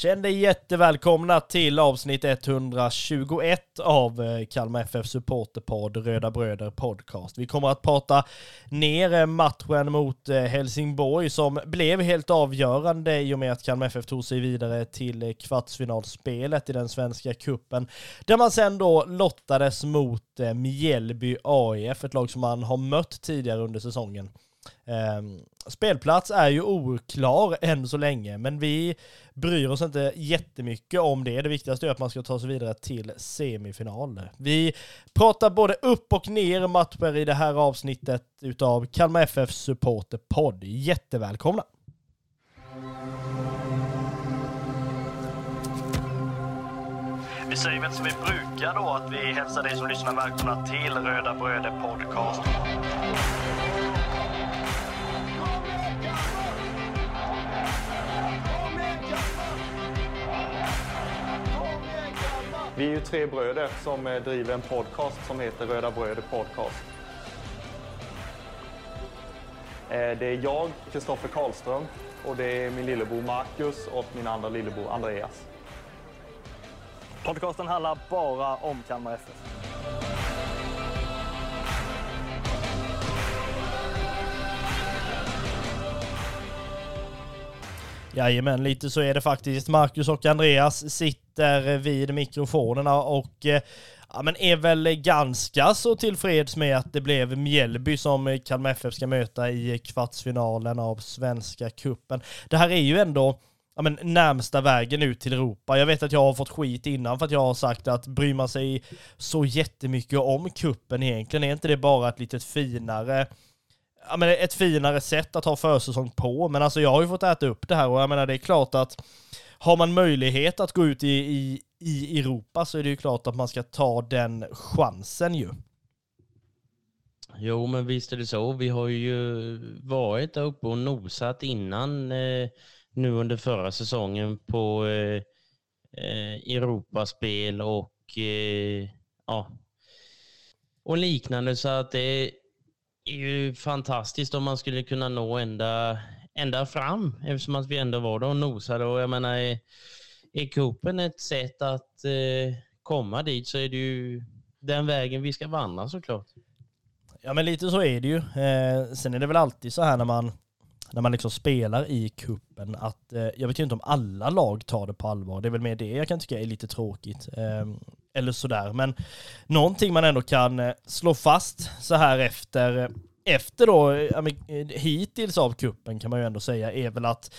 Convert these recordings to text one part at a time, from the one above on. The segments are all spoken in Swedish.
Känn dig jättevälkomna till avsnitt 121 av eh, Kalmar FF Supporterpodd Röda Bröder Podcast. Vi kommer att prata ner eh, matchen mot eh, Helsingborg som blev helt avgörande i och med att Kalmar FF tog sig vidare till kvartsfinalspelet i den svenska kuppen där man sen då lottades mot Mjällby AIF, ett lag som man har mött tidigare under säsongen. Ehm, spelplats är ju oklar än så länge, men vi bryr oss inte jättemycket om det. Det viktigaste är att man ska ta sig vidare till semifinal. Vi pratar både upp och ner matcher i det här avsnittet utav Kalmar FF Supporter Podd. Jättevälkomna! Vi säger väl som vi brukar då, att vi hälsar dig som lyssnar välkomna till Röda Bröder Podcast. Vi är ju tre bröder som eh, driver en podcast som heter Röda Bröder Podcast. Eh, det är jag, Kristoffer Karlström, och det är min lillebror Marcus och min andra lillebror Andreas. Podcasten handlar bara om Kalmar FF. Jajamän, lite så är det faktiskt. Marcus och Andreas sitter Eh, vid mikrofonerna och eh, ja, men är väl ganska så tillfreds med att det blev Mjällby som Kalmar FF ska möta i kvartsfinalen av Svenska Kuppen. Det här är ju ändå ja, men, närmsta vägen ut till Europa. Jag vet att jag har fått skit innan för att jag har sagt att bryr man sig så jättemycket om kuppen egentligen? Är inte det bara ett lite finare ja, men ett finare sätt att ha försäsong på. Men alltså jag har ju fått äta upp det här och jag menar det är klart att har man möjlighet att gå ut i, i, i Europa så är det ju klart att man ska ta den chansen ju. Jo, men visst är det så. Vi har ju varit där uppe och nosat innan eh, nu under förra säsongen på eh, eh, Europaspel och eh, ja, och liknande så att det är ju fantastiskt om man skulle kunna nå ända, ända fram eftersom att vi ändå var där och nosade. Och jag menar, är, är cupen ett sätt att eh, komma dit så är det ju den vägen vi ska vandra såklart. Ja men lite så är det ju. Eh, sen är det väl alltid så här när man när man liksom spelar i kuppen att eh, jag vet ju inte om alla lag tar det på allvar. Det är väl mer det jag kan tycka är lite tråkigt. Eh, eller sådär. Men någonting man ändå kan eh, slå fast så här efter, efter då, eh, hittills av kuppen kan man ju ändå säga, är väl att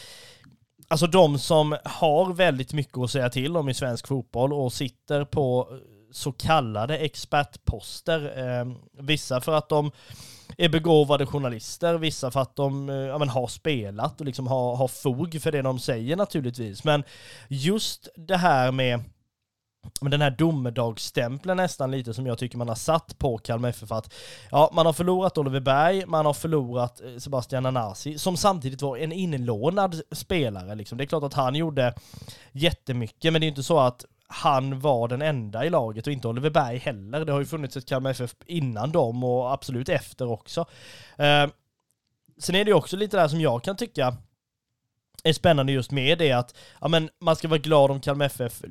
Alltså de som har väldigt mycket att säga till om i svensk fotboll och sitter på så kallade expertposter. Eh, vissa för att de är begåvade journalister, vissa för att de eh, ja, men, har spelat och liksom har, har fog för det de säger naturligtvis. Men just det här med men den här domedagsstämpeln nästan lite som jag tycker man har satt på Kalmar FF att ja, man har förlorat Oliver Berg, man har förlorat eh, Sebastian Anasi, som samtidigt var en inlånad spelare. Liksom. Det är klart att han gjorde jättemycket, men det är inte så att han var den enda i laget och inte Oliver Berg heller. Det har ju funnits ett Kalmar FF innan dem och absolut efter också. Eh, sen är det ju också lite där som jag kan tycka är spännande just med det att ja, men man ska vara glad om Kalmar FF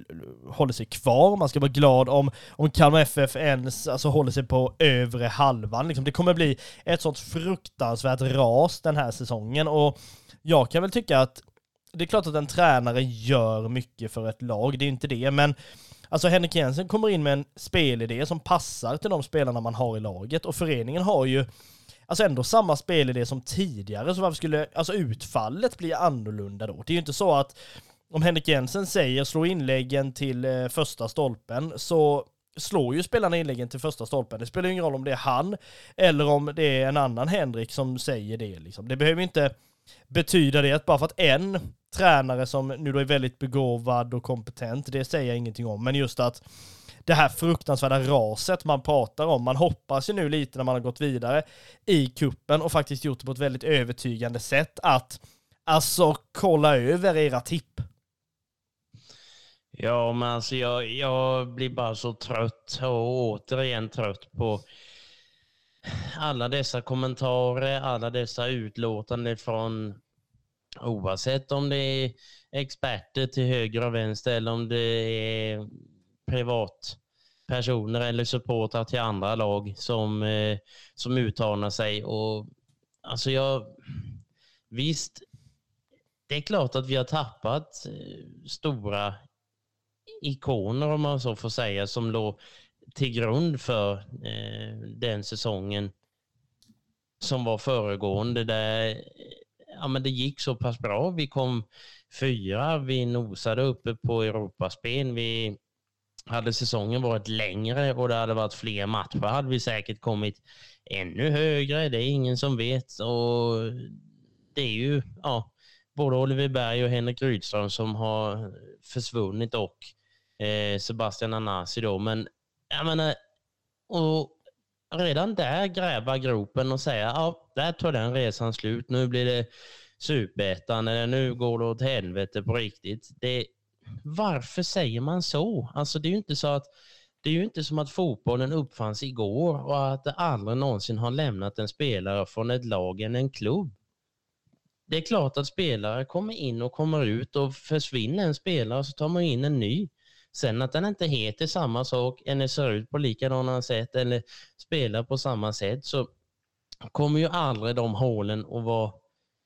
håller sig kvar, man ska vara glad om, om Kalmar FF ens alltså, håller sig på övre halvan. Liksom, det kommer bli ett sånt fruktansvärt ras den här säsongen och jag kan väl tycka att det är klart att en tränare gör mycket för ett lag, det är inte det, men Alltså Henrik Jensen kommer in med en spelidé som passar till de spelarna man har i laget och föreningen har ju alltså ändå samma spelidé som tidigare, så varför skulle alltså utfallet bli annorlunda då? Det är ju inte så att om Henrik Jensen säger slå inläggen till eh, första stolpen så slår ju spelarna inläggen till första stolpen. Det spelar ju ingen roll om det är han eller om det är en annan Henrik som säger det. Liksom. Det behöver inte betyda det att bara för att en tränare som nu då är väldigt begåvad och kompetent, det säger jag ingenting om, men just att det här fruktansvärda raset man pratar om. Man hoppas ju nu lite när man har gått vidare i kuppen och faktiskt gjort det på ett väldigt övertygande sätt att alltså kolla över era tipp. Ja, men alltså jag, jag blir bara så trött och återigen trött på alla dessa kommentarer, alla dessa utlåtanden från oavsett om det är experter till höger och vänster eller om det är privatpersoner eller supportrar till andra lag som, eh, som uttalar sig. Och, alltså jag, visst, det är klart att vi har tappat eh, stora ikoner om man så får säga som låg till grund för eh, den säsongen som var föregående där ja, men det gick så pass bra. Vi kom fyra, vi nosade uppe på Europaspel. Vi hade säsongen varit längre och det hade varit fler matcher hade vi säkert kommit ännu högre. Det är ingen som vet och det är ju ja, både Oliver Berg och Henrik Rydström som har försvunnit och eh, Sebastian Anasi då. Men jag menar, och redan där gräva gropen och säga ja, där tar den resan slut. Nu blir det superettan eller nu går det åt helvete på riktigt. Det, varför säger man så? Alltså det är ju inte så att det är ju inte som att fotbollen uppfanns igår och att det aldrig någonsin har lämnat en spelare från ett lag eller en klubb. Det är klart att spelare kommer in och kommer ut och försvinner en spelare så tar man in en ny. Sen att den inte heter samma sak eller ser ut på likadana sätt eller spelar på samma sätt så kommer ju aldrig de hålen att vara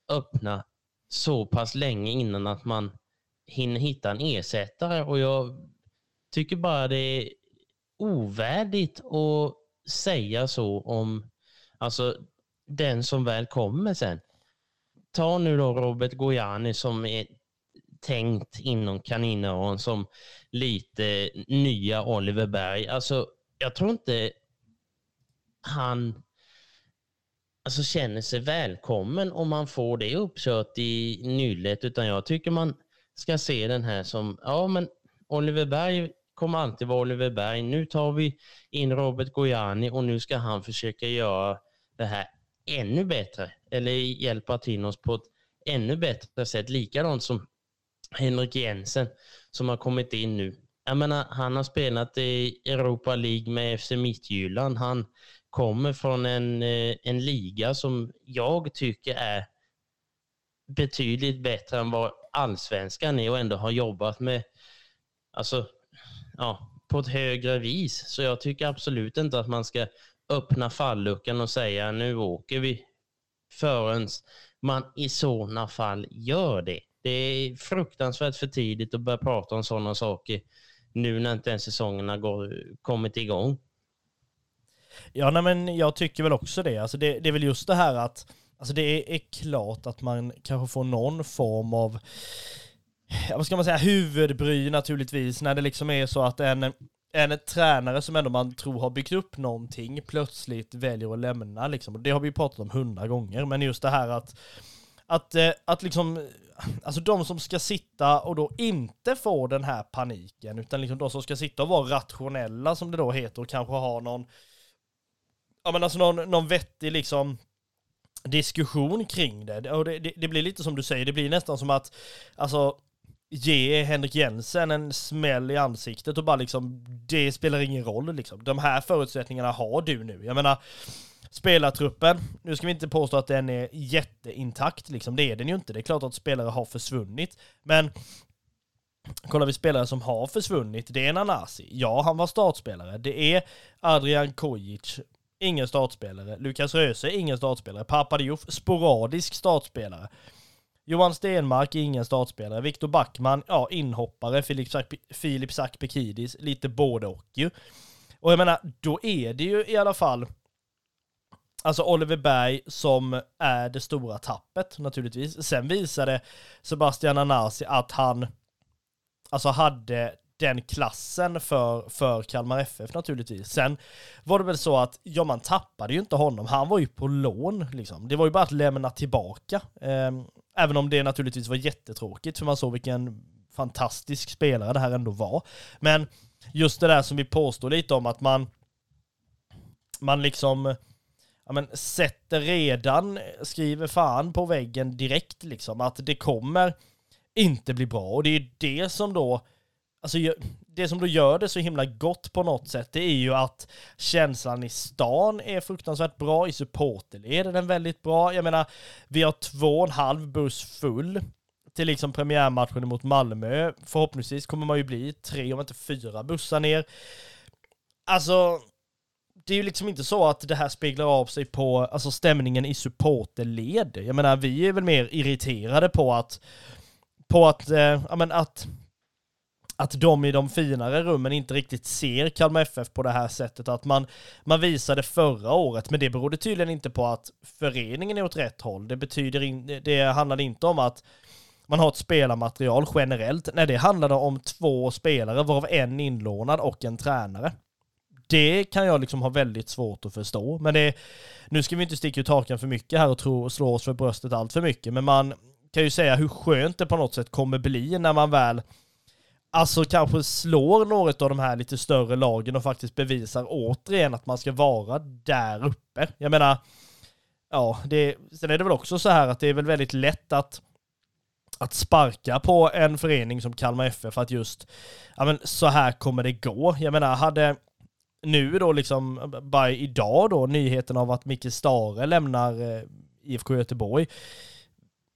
öppna så pass länge innan att man hinner hitta en ersättare och jag tycker bara det är ovärdigt att säga så om alltså den som väl kommer sen. Ta nu då Robert Gojani som är tänkt inom kaninöron som lite nya Oliver Berg. Alltså, jag tror inte han alltså, känner sig välkommen om man får det uppkört i nyllet, utan jag tycker man ska se den här som, ja men Oliver Berg kommer alltid vara Oliver Berg. Nu tar vi in Robert Gojani och nu ska han försöka göra det här ännu bättre eller hjälpa till oss på ett ännu bättre sätt. Likadant som Henrik Jensen som har kommit in nu. Jag menar, han har spelat i Europa League med FC Midtjylland. Han kommer från en, eh, en liga som jag tycker är betydligt bättre än vad allsvenskan är och ändå har jobbat med, alltså, ja, på ett högre vis. Så jag tycker absolut inte att man ska öppna falluckan och säga nu åker vi förrän man i sådana fall gör det. Det är fruktansvärt för tidigt att börja prata om sådana saker nu när inte ens säsongen har kommit igång. Ja, nej, men jag tycker väl också det. Alltså det. Det är väl just det här att alltså det är, är klart att man kanske får någon form av vad ska man säga, huvudbry naturligtvis när det liksom är så att en, en tränare som ändå man tror har byggt upp någonting plötsligt väljer att lämna liksom. Det har vi ju pratat om hundra gånger, men just det här att att, eh, att liksom, alltså de som ska sitta och då inte få den här paniken, utan liksom de som ska sitta och vara rationella som det då heter och kanske ha någon, ja men alltså någon, någon vettig liksom diskussion kring det. Och det, det, det blir lite som du säger, det blir nästan som att, alltså ge Henrik Jensen en smäll i ansiktet och bara liksom, det spelar ingen roll liksom. De här förutsättningarna har du nu. Jag menar, Spelartruppen, nu ska vi inte påstå att den är jätteintakt liksom, det är den ju inte. Det är klart att spelare har försvunnit, men Kollar vi spelare som har försvunnit, det är Nanasi. Ja, han var startspelare. Det är Adrian Kojic, ingen startspelare. Lukas Röse, ingen startspelare. Papadiouf, sporadisk startspelare. Johan Stenmark, ingen startspelare. Viktor Backman, ja, inhoppare. Filip, Filip Sakpekidis, lite både och ju. Och jag menar, då är det ju i alla fall Alltså Oliver Berg som är det stora tappet naturligtvis. Sen visade Sebastian Anasi att han alltså hade den klassen för, för Kalmar FF naturligtvis. Sen var det väl så att, ja man tappade ju inte honom, han var ju på lån liksom. Det var ju bara att lämna tillbaka. Ehm, även om det naturligtvis var jättetråkigt, för man såg vilken fantastisk spelare det här ändå var. Men just det där som vi påstår lite om att man, man liksom ja, men sätter redan, skriver fan på väggen direkt liksom, att det kommer inte bli bra. Och det är det som då, alltså det som då gör det så himla gott på något sätt, det är ju att känslan i stan är fruktansvärt bra, i supporterled är den väldigt bra. Jag menar, vi har två och en halv buss full till liksom premiärmatchen mot Malmö. Förhoppningsvis kommer man ju bli tre, om inte fyra bussar ner. Alltså, det är ju liksom inte så att det här speglar av sig på alltså stämningen i supporterled. Jag menar, vi är väl mer irriterade på att på att, eh, ja men att att de i de finare rummen inte riktigt ser Kalmar FF på det här sättet. Att man, man visade förra året, men det berodde tydligen inte på att föreningen är åt rätt håll. Det betyder in, det handlade inte om att man har ett spelarmaterial generellt. Nej, det handlade om två spelare, varav en inlånad och en tränare. Det kan jag liksom ha väldigt svårt att förstå. Men det, nu ska vi inte sticka ut hakan för mycket här och tro, slå oss för bröstet allt för mycket. Men man kan ju säga hur skönt det på något sätt kommer bli när man väl alltså kanske slår något av de här lite större lagen och faktiskt bevisar återigen att man ska vara där uppe. Jag menar, ja, det, sen är det väl också så här att det är väl väldigt lätt att att sparka på en förening som Kalmar FF att just, ja men så här kommer det gå. Jag menar, hade nu då liksom, bara idag då, nyheten av att Micke Stare lämnar eh, IFK Göteborg,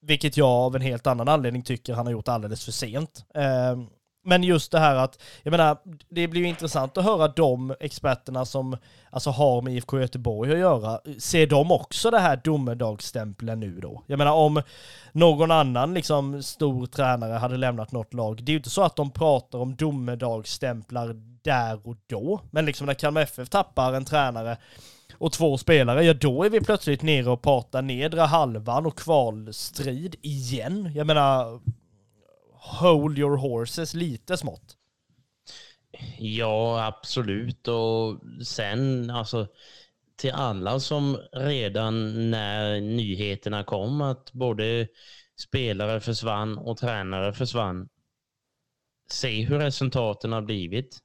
vilket jag av en helt annan anledning tycker han har gjort alldeles för sent. Eh, men just det här att, jag menar, det blir ju intressant att höra de experterna som alltså har med IFK Göteborg att göra. Ser de också det här domedagsstämpeln nu då? Jag menar om någon annan liksom stor tränare hade lämnat något lag, det är ju inte så att de pratar om domedagsstämplar där och då. Men liksom när Kalmar FF tappar en tränare och två spelare, ja då är vi plötsligt nere och pratar nedre halvan och kvalstrid igen. Jag menar, hold your horses lite smått. Ja, absolut. Och sen alltså till alla som redan när nyheterna kom att både spelare försvann och tränare försvann. Se hur resultaten har blivit.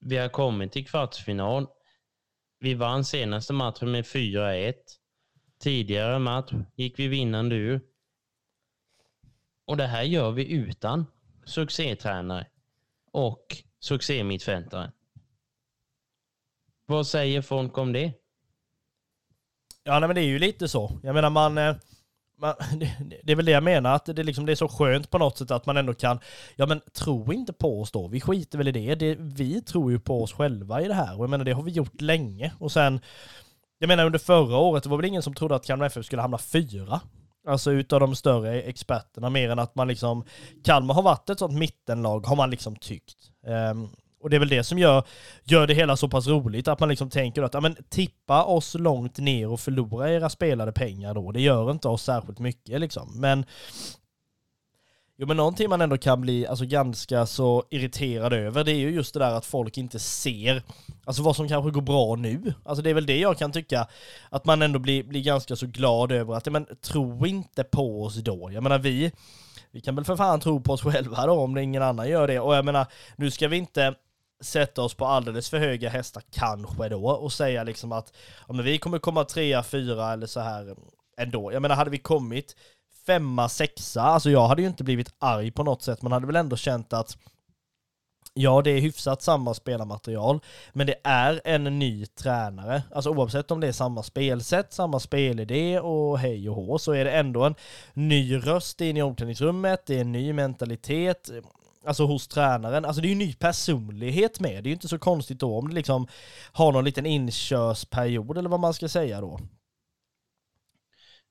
Vi har kommit till kvartsfinal. Vi vann senaste matchen med 4-1. Tidigare match gick vi vinnande ur. Och det här gör vi utan succétränare och succémittfältare. Vad säger folk om det? Ja, nej, men det är ju lite så. Jag menar, man... Eh, man det är väl det jag menar, att det, liksom, det är så skönt på något sätt att man ändå kan... Ja, men tro inte på oss då. Vi skiter väl i det. det. Vi tror ju på oss själva i det här. Och jag menar, det har vi gjort länge. Och sen... Jag menar, under förra året, det var väl ingen som trodde att Kalmar FF skulle hamna fyra. Alltså utav de större experterna, mer än att man liksom, Kalmar har varit ett sånt mittenlag, har man liksom tyckt. Um, och det är väl det som gör, gör det hela så pass roligt, att man liksom tänker att, ja men tippa oss långt ner och förlora era spelade pengar då, det gör inte oss särskilt mycket liksom. Men Jo men någonting man ändå kan bli alltså, ganska så irriterad över det är ju just det där att folk inte ser alltså vad som kanske går bra nu. Alltså det är väl det jag kan tycka att man ändå blir, blir ganska så glad över att, men tro inte på oss då. Jag menar vi, vi kan väl för fan tro på oss själva då om det ingen annan gör det. Och jag menar, nu ska vi inte sätta oss på alldeles för höga hästar kanske då och säga liksom att ja, men vi kommer komma trea, fyra eller så här ändå. Jag menar hade vi kommit femma, sexa, alltså jag hade ju inte blivit arg på något sätt, man hade väl ändå känt att Ja, det är hyfsat samma spelarmaterial, men det är en ny tränare. Alltså oavsett om det är samma spelsätt, samma spelidé och hej och hå, så är det ändå en ny röst in i omklädningsrummet, det är en ny mentalitet, alltså hos tränaren. Alltså det är ju en ny personlighet med. Det är ju inte så konstigt då om det liksom har någon liten inkörsperiod eller vad man ska säga då.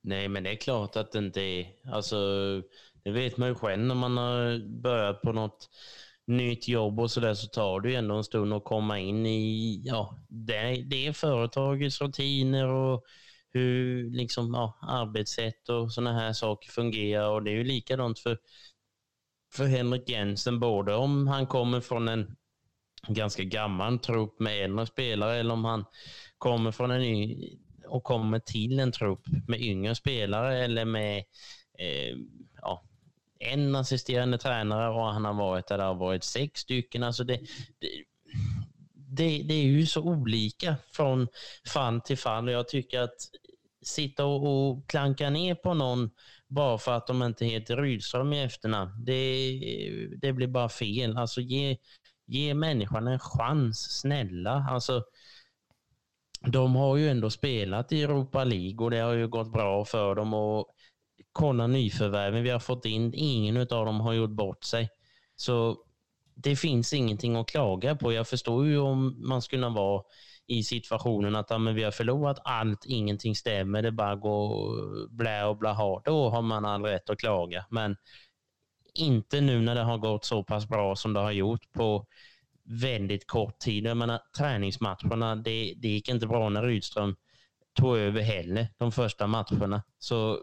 Nej, men det är klart att det inte är... Alltså, det vet man ju själv när man har börjat på något nytt jobb och sådär så tar det ju ändå en stund att komma in i ja, det, det är företagets rutiner och hur liksom, ja, arbetssätt och sådana här saker fungerar. Och det är ju likadant för, för Henrik Jensen, både om han kommer från en ganska gammal trupp med äldre spelare eller om han kommer från en ny och kommer till en trupp med yngre spelare eller med eh, ja, en assisterande tränare och han har varit där det har varit sex stycken. Alltså det, det, det, det är ju så olika från fall till fall och jag tycker att sitta och, och klanka ner på någon bara för att de inte heter Rydström i efternamn. Det, det blir bara fel. Alltså ge, ge människan en chans, snälla. Alltså, de har ju ändå spelat i Europa League och det har ju gått bra för dem. Och kolla nyförvärven vi har fått in, ingen av dem har gjort bort sig. Så det finns ingenting att klaga på. Jag förstår ju om man skulle vara i situationen att ja, men vi har förlorat allt, ingenting stämmer, det bara går blä och blaha. Då har man all rätt att klaga. Men inte nu när det har gått så pass bra som det har gjort på väldigt kort tid. Jag menar, träningsmatcherna, det, det gick inte bra när Rydström tog över heller, de första matcherna. Så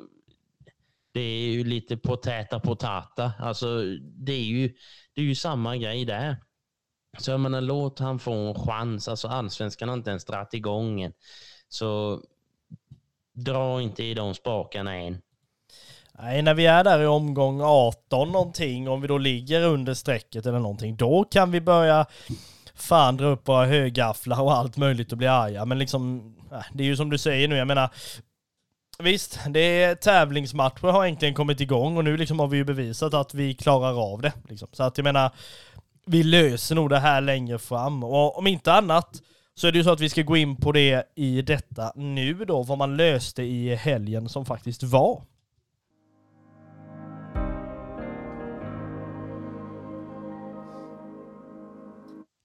det är ju lite potäta potata. Alltså, det är ju, det är ju samma grej där. Så jag menar, låt han få en chans. Alltså allsvenskan har inte ens dragit igång än. Så dra inte i de spakarna än. Nej, när vi är där i omgång 18 någonting, om vi då ligger under strecket eller någonting, då kan vi börja fan dra upp våra högafflar och allt möjligt och bli arga. Men liksom, äh, det är ju som du säger nu, jag menar, Visst, det är tävlingsmatcher har egentligen kommit igång och nu liksom har vi ju bevisat att vi klarar av det. Liksom. Så att jag menar, vi löser nog det här längre fram. Och om inte annat så är det ju så att vi ska gå in på det i detta nu då, vad man löste i helgen som faktiskt var.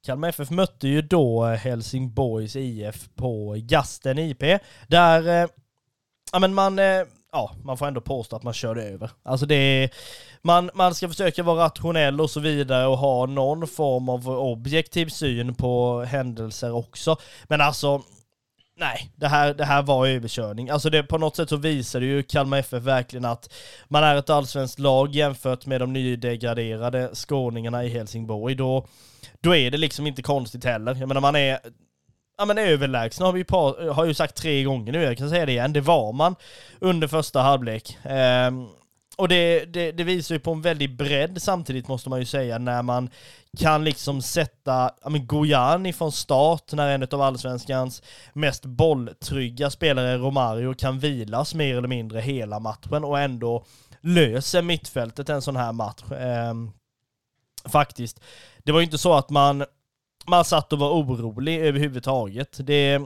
Kalmar FF mötte ju då eh, Helsingborgs IF på Gasten IP, där eh, ja, men man, eh, ja, man får ändå påstå att man körde över. Alltså det är, man, man ska försöka vara rationell och så vidare och ha någon form av objektiv syn på händelser också. Men alltså, nej, det här, det här var överkörning. Alltså det, på något sätt så visade ju Kalmar FF verkligen att man är ett allsvenskt lag jämfört med de nydegraderade skåningarna i Helsingborg. Då, då är det liksom inte konstigt heller. Jag menar man är ja men överlägsna har vi ju, har ju sagt tre gånger nu, jag kan säga det igen. Det var man under första halvlek. Um, och det, det, det, visar ju på en väldig bredd samtidigt måste man ju säga när man kan liksom sätta ja, men Gojani från start när en av allsvenskans mest bolltrygga spelare, Romario, kan vilas mer eller mindre hela matchen och ändå löser mittfältet en sån här match. Um, faktiskt. Det var ju inte så att man man satt och var orolig överhuvudtaget. Det,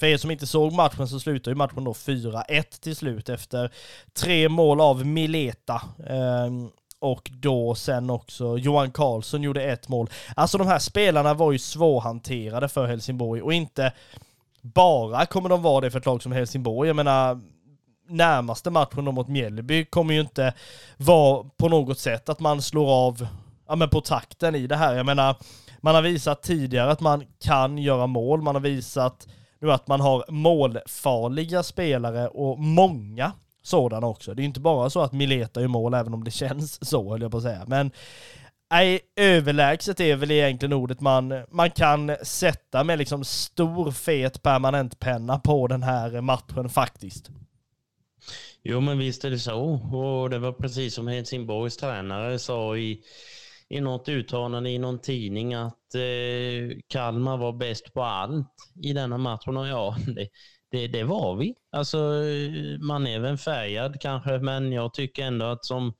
för er som inte såg matchen så slutar ju matchen då 4-1 till slut efter tre mål av Mileta. Um, och då sen också Johan Karlsson gjorde ett mål. Alltså de här spelarna var ju svårhanterade för Helsingborg och inte bara kommer de vara det för ett lag som Helsingborg. Jag menar, närmaste matchen då mot Mjällby kommer ju inte vara på något sätt att man slår av ja, men på takten i det här. Jag menar, man har visat tidigare att man kan göra mål. Man har visat nu att man har målfarliga spelare och många sådana också. Det är inte bara så att Mileta gör mål, även om det känns så, höll jag på att säga. Men nej, överlägset är väl egentligen ordet man, man kan sätta med liksom stor fet permanentpenna på den här matchen faktiskt. Jo, men visst är det så. Och det var precis som Helsingborgs tränare sa i i något uttalande i någon tidning att eh, Kalmar var bäst på allt i denna matchen. Och ja, det, det, det, var vi. Alltså, man är väl färgad kanske, men jag tycker ändå att som,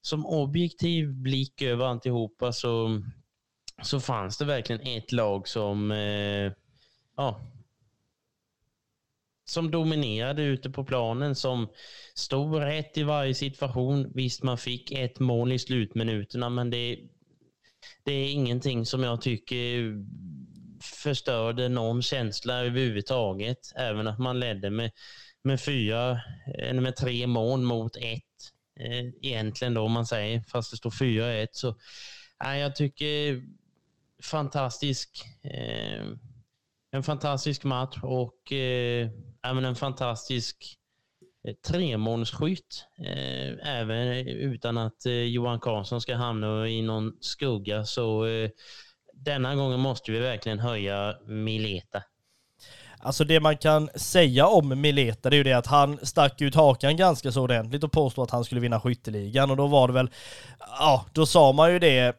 som objektiv blick över alltihopa så, så fanns det verkligen ett lag som eh, ja, som dominerade ute på planen, som stod rätt i varje situation. Visst, man fick ett mål i slutminuterna, men det, det är ingenting som jag tycker förstörde någon känsla överhuvudtaget. Även att man ledde med, med fyra, eller med tre mål mot ett. Eh, egentligen då, om man säger, fast det står 4-1. Så nej, jag tycker fantastisk eh, en fantastisk match och eh, även en fantastisk tremånsskytt, tremånadsskytt. Eh, även eh, utan att eh, Johan Karlsson ska hamna i någon skugga. Så eh, denna gången måste vi verkligen höja Mileta. Alltså det man kan säga om Mileta det är ju det att han stack ut hakan ganska så ordentligt och påstod att han skulle vinna skytteligan och då var det väl, ja, då sa man ju det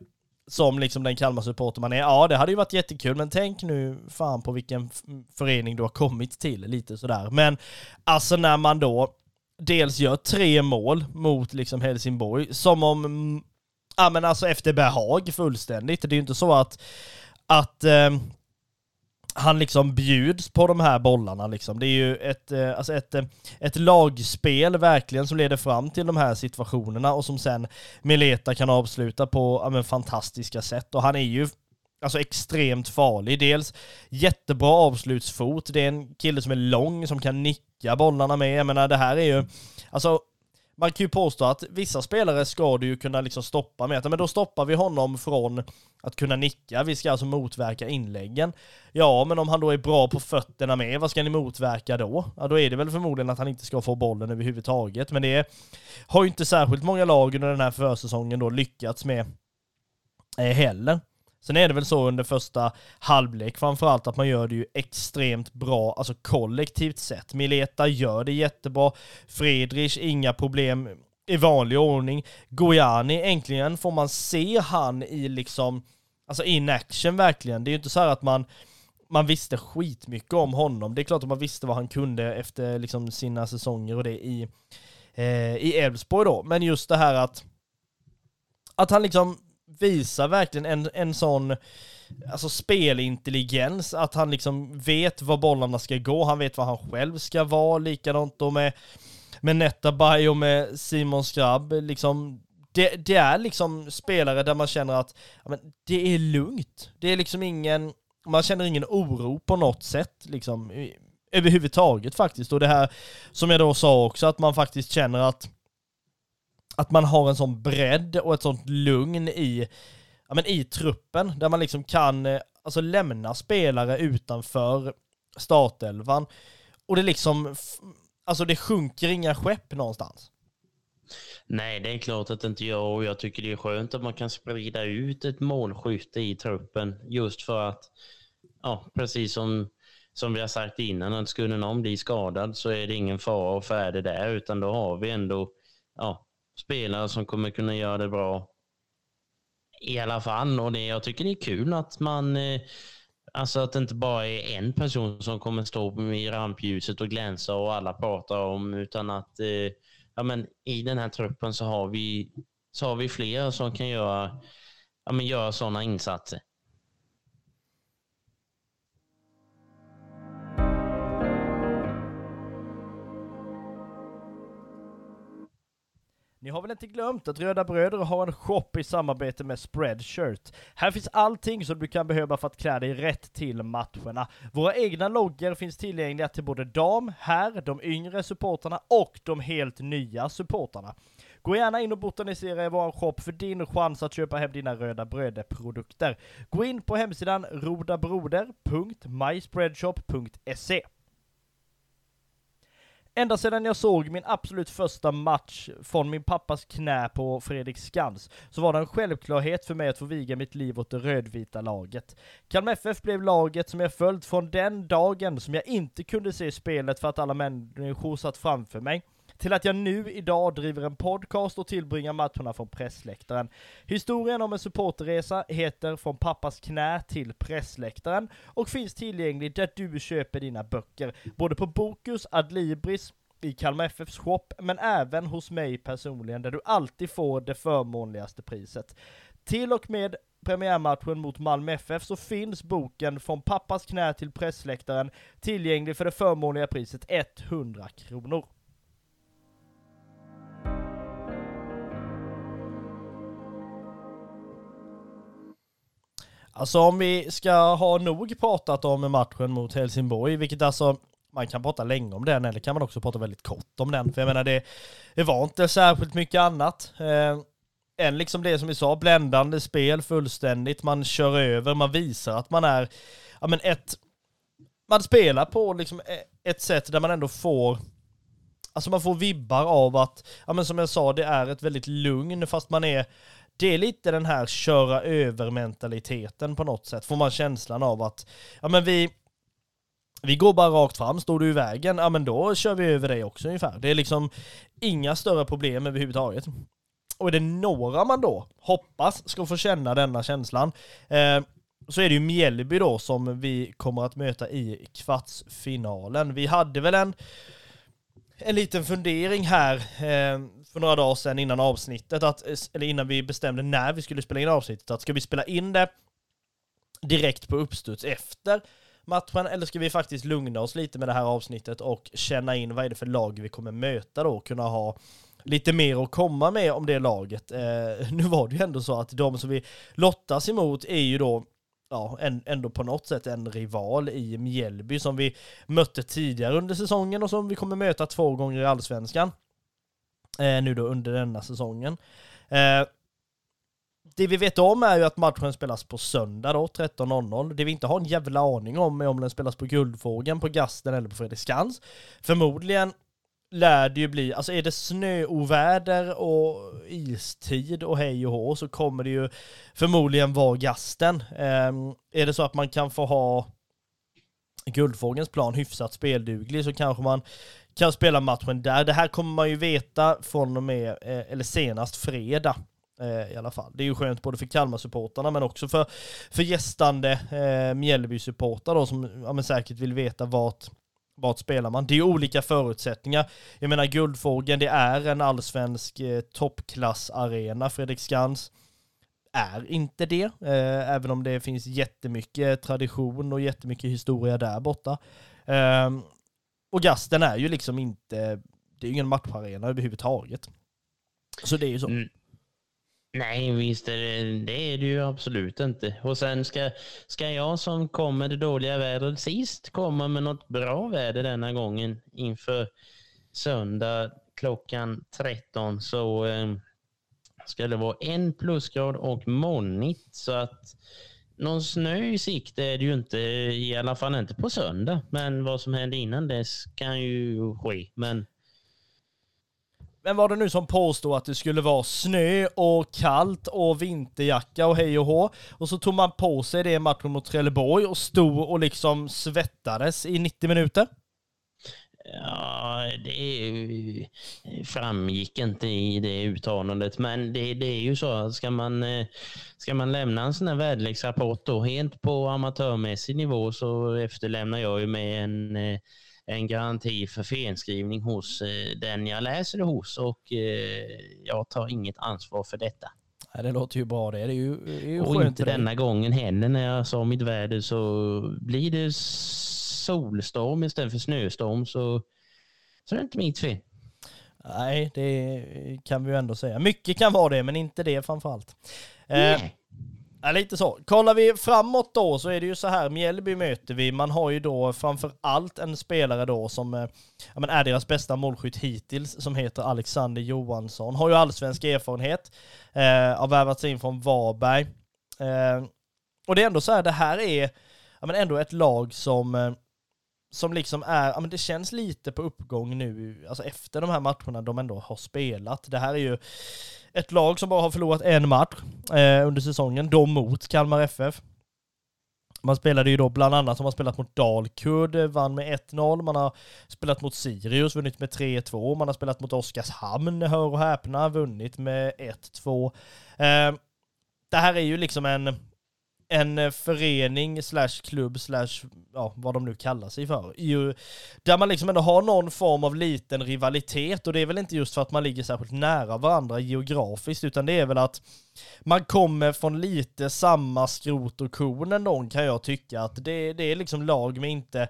som liksom den Kalmar-supporter man är. Ja, det hade ju varit jättekul, men tänk nu fan på vilken förening du har kommit till, lite sådär. Men alltså när man då dels gör tre mål mot liksom Helsingborg, som om, mm, ja men alltså efter behag fullständigt. Det är ju inte så att, att eh, han liksom bjuds på de här bollarna liksom. Det är ju ett, eh, alltså ett, eh, ett lagspel verkligen som leder fram till de här situationerna och som sen Mileta kan avsluta på ja, men, fantastiska sätt. Och han är ju alltså extremt farlig. Dels jättebra avslutsfot. Det är en kille som är lång, som kan nicka bollarna med. Jag menar, det här är ju, alltså man kan ju påstå att vissa spelare ska du ju kunna liksom stoppa med, men då stoppar vi honom från att kunna nicka, vi ska alltså motverka inläggen. Ja, men om han då är bra på fötterna med, vad ska ni motverka då? Ja, då är det väl förmodligen att han inte ska få bollen överhuvudtaget, men det har ju inte särskilt många lag under den här försäsongen då lyckats med eh, heller. Sen är det väl så under första halvlek framförallt att man gör det ju extremt bra, alltså kollektivt sett. Mileta gör det jättebra. Friedrich, inga problem i vanlig ordning. Gojani, äntligen får man se han i liksom, alltså in action verkligen. Det är ju inte så att man man visste skitmycket om honom. Det är klart att man visste vad han kunde efter liksom sina säsonger och det i eh, i Elfsborg då. Men just det här att att han liksom visar verkligen en, en sån alltså spelintelligens, att han liksom vet var bollarna ska gå, han vet vad han själv ska vara, likadant då med, med Netabay och med Simon Skrabb, liksom det, det, är liksom spelare där man känner att ja, men det är lugnt. Det är liksom ingen, man känner ingen oro på något sätt liksom överhuvudtaget faktiskt. Och det här som jag då sa också, att man faktiskt känner att att man har en sån bredd och ett sånt lugn i, ja, men i truppen, där man liksom kan eh, alltså, lämna spelare utanför startelvan. Och det liksom, alltså det sjunker inga skepp någonstans. Nej, det är klart att det inte gör och jag tycker det är skönt att man kan sprida ut ett målskytte i truppen just för att, ja, precis som, som vi har sagt innan, att skulle någon bli skadad så är det ingen fara och färdig där, utan då har vi ändå, ja, spelare som kommer kunna göra det bra i alla fall. Och det, jag tycker det är kul att man eh, Alltså att det inte bara är en person som kommer stå i rampljuset och glänsa och alla pratar om, utan att eh, ja, men i den här truppen så har vi, så har vi fler som kan göra, ja, men göra sådana insatser. Ni har väl inte glömt att Röda Bröder har en shop i samarbete med Spreadshirt. Här finns allting som du kan behöva för att klä dig rätt till matcherna. Våra egna loggor finns tillgängliga till både dam, herr, de yngre supportarna och de helt nya supportarna. Gå gärna in och botanisera i vår shop för din chans att köpa hem dina Röda Bröder-produkter. Gå in på hemsidan rodabroder.myspreadshop.se Ända sedan jag såg min absolut första match från min pappas knä på Fredrik Skans, så var det en självklarhet för mig att få viga mitt liv åt det rödvita laget. Kalmar FF blev laget som jag följt från den dagen som jag inte kunde se spelet för att alla människor satt framför mig till att jag nu idag driver en podcast och tillbringar matcherna från pressläktaren. Historien om en supporterresa heter Från pappas knä till pressläktaren och finns tillgänglig där du köper dina böcker, både på Bokus, Adlibris, i Kalmar FFs shop, men även hos mig personligen, där du alltid får det förmånligaste priset. Till och med premiärmatchen mot Malmö FF så finns boken Från pappas knä till pressläktaren tillgänglig för det förmånliga priset 100 kronor. Alltså om vi ska ha nog pratat om matchen mot Helsingborg, vilket alltså man kan prata länge om den eller kan man också prata väldigt kort om den. För jag menar det, det var inte särskilt mycket annat. Eh, än liksom det som vi sa, bländande spel fullständigt. Man kör över, man visar att man är, ja men ett, man spelar på liksom e-, ett sätt där man ändå får Alltså man får vibbar av att, ja men som jag sa, det är ett väldigt lugn fast man är det är lite den här köra över mentaliteten på något sätt, får man känslan av att, ja men vi, vi går bara rakt fram, står du i vägen, ja men då kör vi över dig också ungefär. Det är liksom inga större problem överhuvudtaget. och är det några man då hoppas ska få känna denna känslan, eh, så är det ju Mjällby då som vi kommer att möta i kvartsfinalen. Vi hade väl en, en liten fundering här eh, för några dagar sedan innan avsnittet, att, eh, eller innan vi bestämde när vi skulle spela in avsnittet, att ska vi spela in det direkt på uppstuds efter matchen, eller ska vi faktiskt lugna oss lite med det här avsnittet och känna in vad är det för lag vi kommer möta då, och kunna ha lite mer att komma med om det laget. Eh, nu var det ju ändå så att de som vi lottas emot är ju då ja, ändå på något sätt en rival i Mjällby som vi mötte tidigare under säsongen och som vi kommer möta två gånger i Allsvenskan. Eh, nu då under denna säsongen. Eh, det vi vet om är ju att matchen spelas på söndag då, 13.00. Det vi inte har en jävla aning om är om den spelas på Guldfågeln, på Gasten eller på Fredriksskans. Förmodligen lär det ju bli, alltså är det snöoväder och istid och hej och hå så kommer det ju förmodligen vara gasten. Um, är det så att man kan få ha Guldfågelns plan hyfsat spelduglig så kanske man kan spela matchen där. Det här kommer man ju veta från och med, eh, eller senast fredag eh, i alla fall. Det är ju skönt både för Kalmar-supportarna men också för, för gästande eh, Mjällby-supportrar då som ja, men säkert vill veta vart vart spelar man? Det är olika förutsättningar. Jag menar Guldfågeln, det är en allsvensk eh, toppklassarena. Fredriksskans är inte det, eh, även om det finns jättemycket tradition och jättemycket historia där borta. Eh, och Gasten är ju liksom inte, det är ju ingen matcharena överhuvudtaget. Så det är ju så. Mm. Nej, visst är det, det är det ju absolut inte. Och sen ska, ska jag som kom med det dåliga vädret sist komma med något bra väder denna gången inför söndag klockan 13 så eh, ska det vara en plusgrad och molnigt så att någon snö i sikte är det ju inte, i alla fall inte på söndag. Men vad som händer innan dess kan ju ske. Men vem var det nu som påstod att det skulle vara snö och kallt och vinterjacka och hej och hå? Och så tog man på sig det matchen mot Trelleborg och stod och liksom svettades i 90 minuter. Ja, det framgick inte i det uttalandet, men det, det är ju så att ska man, eh, ska man lämna en sån här väderleksrapport då helt på amatörmässig nivå så efterlämnar jag ju med en eh, en garanti för felskrivning hos eh, den jag läser det hos och eh, jag tar inget ansvar för detta. Ja, det låter ju bra det. det är ju, det är ju och inte denna gången heller när jag sa mitt väder så blir det solstorm istället för snöstorm så, så är det inte mitt fel. Nej, det kan vi ju ändå säga. Mycket kan vara det, men inte det framförallt. Eh, Ja, lite så. Kollar vi framåt då så är det ju så här, Mjällby möter vi. Man har ju då framför allt en spelare då som eh, ja, men är deras bästa målskytt hittills, som heter Alexander Johansson. Har ju allsvensk erfarenhet, eh, har värvats in från Varberg. Eh, och det är ändå så här, det här är ja, men ändå ett lag som eh, som liksom är, ja men det känns lite på uppgång nu, alltså efter de här matcherna de ändå har spelat. Det här är ju ett lag som bara har förlorat en match eh, under säsongen, då mot Kalmar FF. Man spelade ju då bland annat, har man spelat mot Dalkurd, eh, vann med 1-0, man har spelat mot Sirius, vunnit med 3-2, man har spelat mot Oskarshamn, hör och häpna, vunnit med 1-2. Eh, det här är ju liksom en en eh, förening slash klubb slash ja, vad de nu kallar sig för. Ju, där man liksom ändå har någon form av liten rivalitet och det är väl inte just för att man ligger särskilt nära varandra geografiskt utan det är väl att man kommer från lite samma skrot och korn ändå kan jag tycka att det, det är liksom lag med inte,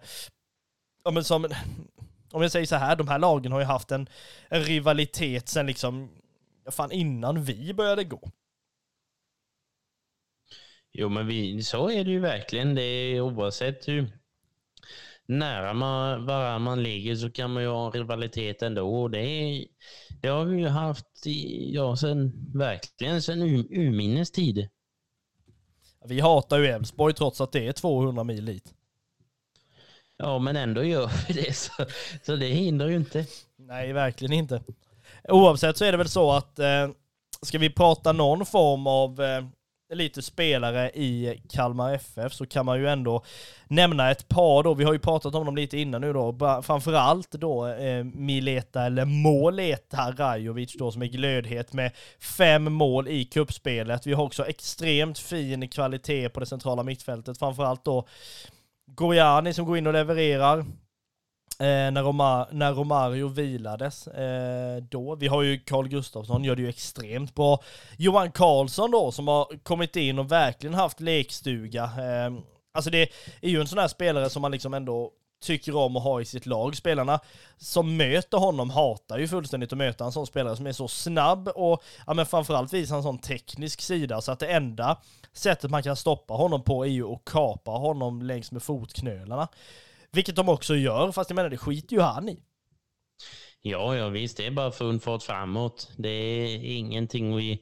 ja men som, om jag säger så här, de här lagen har ju haft en, en rivalitet sen liksom, fan innan vi började gå. Jo, men vi, så är det ju verkligen. Det är, oavsett hur nära man, varandra man ligger så kan man ju ha en rivalitet ändå. Och det, är, det har vi ju haft ja, sen, verkligen sen urminnes tid. Vi hatar ju Elfsborg trots att det är 200 mil dit. Ja, men ändå gör vi det, så, så det hindrar ju inte. Nej, verkligen inte. Oavsett så är det väl så att eh, ska vi prata någon form av eh, lite spelare i Kalmar FF så kan man ju ändå nämna ett par då. Vi har ju pratat om dem lite innan nu då. Framförallt då eh, Mileta eller Måleta Rajovic då som är glödhet med fem mål i kuppspelet. Vi har också extremt fin kvalitet på det centrala mittfältet. Framförallt då Gojani som går in och levererar. Eh, när, Romar när Romario vilades eh, då. Vi har ju Carl Gustafsson, gör det ju extremt bra. Johan Karlsson då, som har kommit in och verkligen haft lekstuga. Eh, alltså det är ju en sån här spelare som man liksom ändå tycker om att ha i sitt lag. Spelarna som möter honom hatar ju fullständigt att möta en sån spelare som är så snabb och ja, men framförallt visar en sån teknisk sida så att det enda sättet man kan stoppa honom på är ju att kapa honom längs med fotknölarna. Vilket de också gör, fast jag menar det skiter ju han i. Ja, ja visst, det är bara full fart framåt. Det är ingenting vi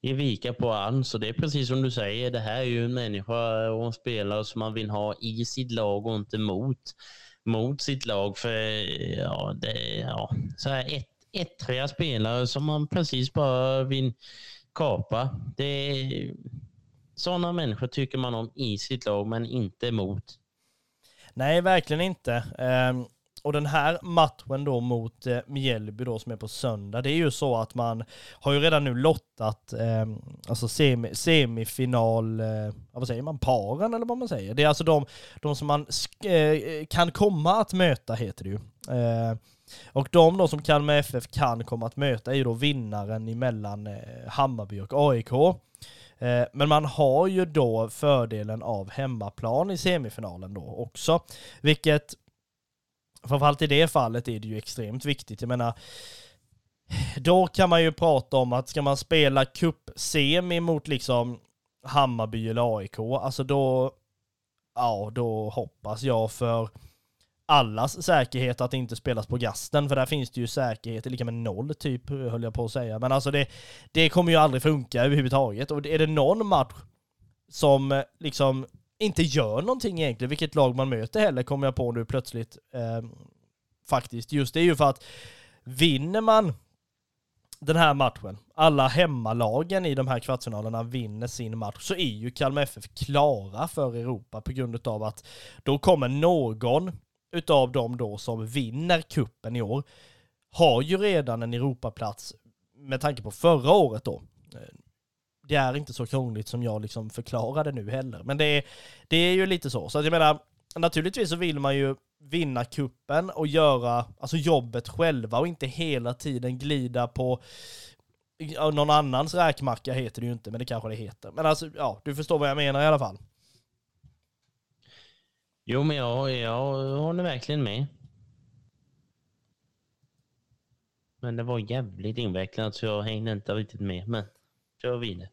ge vika på alls. Så det är precis som du säger, det här är ju en människa och en spelare som man vill ha i sitt lag och inte mot, mot sitt lag. För ja, det, ja, så här ett, ettriga spelare som man precis bara vill kapa. Det, sådana människor tycker man om i sitt lag, men inte mot. Nej, verkligen inte. Ehm, och den här matchen då mot eh, Mjällby då som är på söndag, det är ju så att man har ju redan nu lottat eh, alltså semi, semifinal, eh, vad säger man, paren eller vad man säger. Det är alltså de, de som man eh, kan komma att möta heter det ju. Ehm, och de då som Kalmar FF kan komma att möta är ju då vinnaren emellan eh, Hammarby och AIK. Eh, men man har ju då fördelen av hemmaplan i semifinalen då också, vilket framförallt i det fallet är det ju extremt viktigt. Jag menar, då kan man ju prata om att ska man spela cup-semi mot liksom Hammarby eller AIK, alltså då, ja, då hoppas jag för allas säkerhet att det inte spelas på gasten, för där finns det ju säkerhet lika med noll typ, höll jag på att säga. Men alltså det, det kommer ju aldrig funka överhuvudtaget. Och är det någon match som eh, liksom inte gör någonting egentligen, vilket lag man möter heller, kommer jag på nu plötsligt. Eh, faktiskt. Just det är ju för att vinner man den här matchen, alla hemmalagen i de här kvartsfinalerna vinner sin match, så är ju Kalmar FF klara för Europa på grund av att då kommer någon utav dem då som vinner kuppen i år, har ju redan en Europaplats med tanke på förra året då eh, det är inte så krångligt som jag liksom förklarade nu heller. Men det är, det är ju lite så. Så att jag menar, naturligtvis så vill man ju vinna kuppen och göra alltså jobbet själva och inte hela tiden glida på någon annans räkmacka heter det ju inte, men det kanske det heter. Men alltså, ja, du förstår vad jag menar i alla fall. Jo, men jag, jag håller verkligen med. Men det var jävligt invecklat så jag hängde inte riktigt med. Men kör vidare.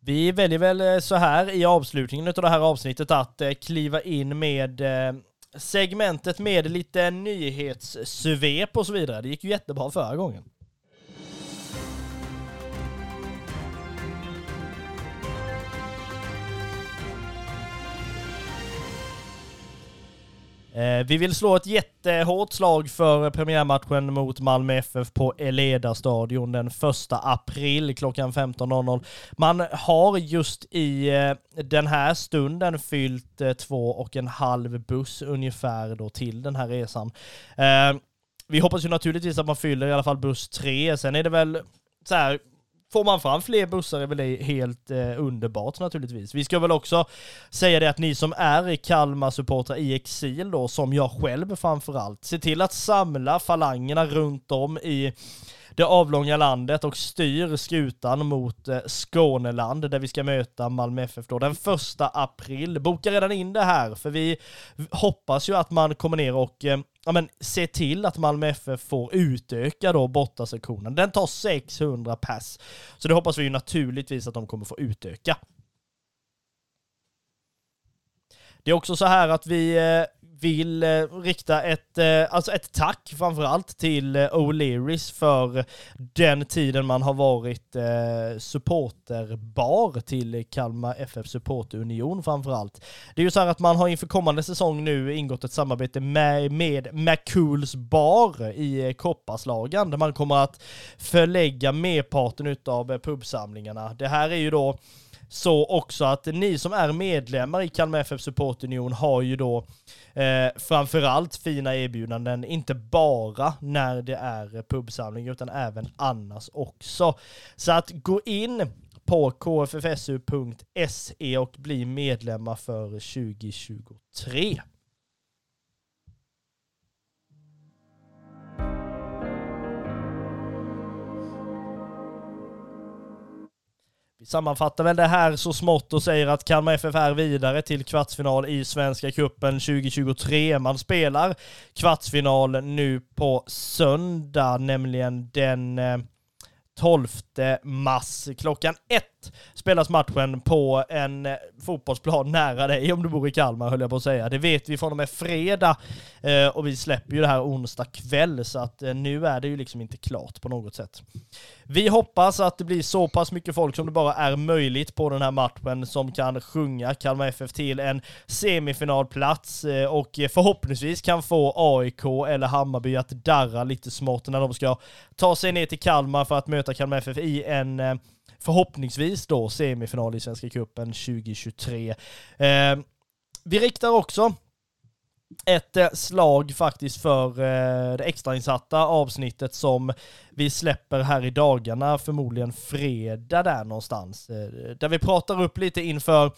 Vi väljer väl eh, så här i avslutningen av det här avsnittet att eh, kliva in med eh, segmentet med lite nyhetssvep och så vidare. Det gick ju jättebra förra gången. Eh, vi vill slå ett jättehårt slag för premiärmatchen mot Malmö FF på Eleda stadion den 1 april klockan 15.00. Man har just i eh, den här stunden fyllt eh, två och en halv buss ungefär då till den här resan. Vi hoppas ju naturligtvis att man fyller i alla fall buss tre. Sen är det väl så här, Får man fram fler bussar är väl det helt eh, underbart naturligtvis. Vi ska väl också säga det att ni som är Kalmar-supportrar i exil då, som jag själv framförallt, se till att samla falangerna runt om i det avlånga landet och styr skutan mot eh, Skåneland där vi ska möta Malmö FF då den första april. Boka redan in det här för vi hoppas ju att man kommer ner och eh, ja, men, se till att Malmö FF får utöka då bortasektionen. Den tar 600 pass. Så det hoppas vi ju naturligtvis att de kommer få utöka. Det är också så här att vi eh, vill eh, rikta ett, eh, alltså ett tack framförallt till eh, O'Learys för den tiden man har varit eh, supporterbar till Kalmar FF Supporterunion framförallt. Det är ju så här att man har inför kommande säsong nu ingått ett samarbete med, med McCools bar i eh, Kopparslagen där man kommer att förlägga merparten utav eh, pubsamlingarna. Det här är ju då så också att ni som är medlemmar i Kalmar FF Support Union har ju då eh, framförallt fina erbjudanden, inte bara när det är pubsamling utan även annars också. Så att gå in på kffsu.se och bli medlemmar för 2023. Vi sammanfattar väl det här så smått och säger att Kalmar FF är vidare till kvartsfinal i Svenska Cupen 2023. Man spelar kvartsfinal nu på söndag, nämligen den eh, 12 mars klockan ett spelas matchen på en eh, fotbollsplan nära dig om du bor i Kalmar höll jag på att säga. Det vet vi från och med fredag eh, och vi släpper ju det här onsdag kväll så att eh, nu är det ju liksom inte klart på något sätt. Vi hoppas att det blir så pass mycket folk som det bara är möjligt på den här matchen som kan sjunga Kalmar FF till en semifinalplats och förhoppningsvis kan få AIK eller Hammarby att darra lite smått när de ska ta sig ner till Kalmar för att möta Kalmar FF i en förhoppningsvis då semifinal i Svenska Cupen 2023. Eh, vi riktar också ett eh, slag faktiskt för eh, det extrainsatta avsnittet som vi släpper här i dagarna, förmodligen fredag där någonstans. Eh, där vi pratar upp lite inför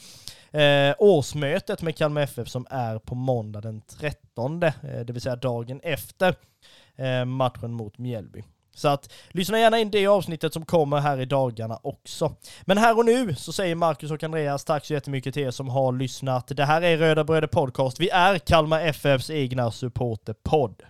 årsmötet med Kalmar FF som är på måndag den 13, det vill säga dagen efter matchen mot Mjällby. Så att lyssna gärna in det avsnittet som kommer här i dagarna också. Men här och nu så säger Marcus och Andreas tack så jättemycket till er som har lyssnat. Det här är Röda Bröder Podcast. Vi är Kalmar FFs egna supporterpodd.